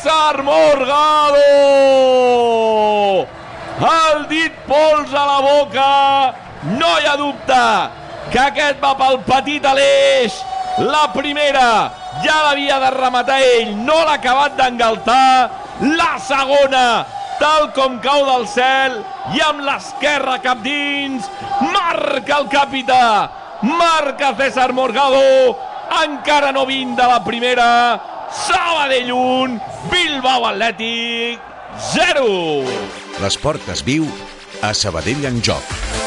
César Morgado! El dit pols a la boca, no hi ha dubte que aquest va pel petit Aleix. La primera ja l'havia de rematar ell, no l'ha acabat d'engaltar. La segona, tal com cau del cel, i amb l'esquerra cap dins, marca el capità, marca César Morgado, encara no vint de la primera, Sabadell 1, Bilbao Atlètic 0. L'esport es viu a Sabadell en joc.